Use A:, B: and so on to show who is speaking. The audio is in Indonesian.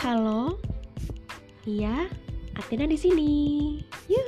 A: Halo, iya, Athena di sini. Yuk!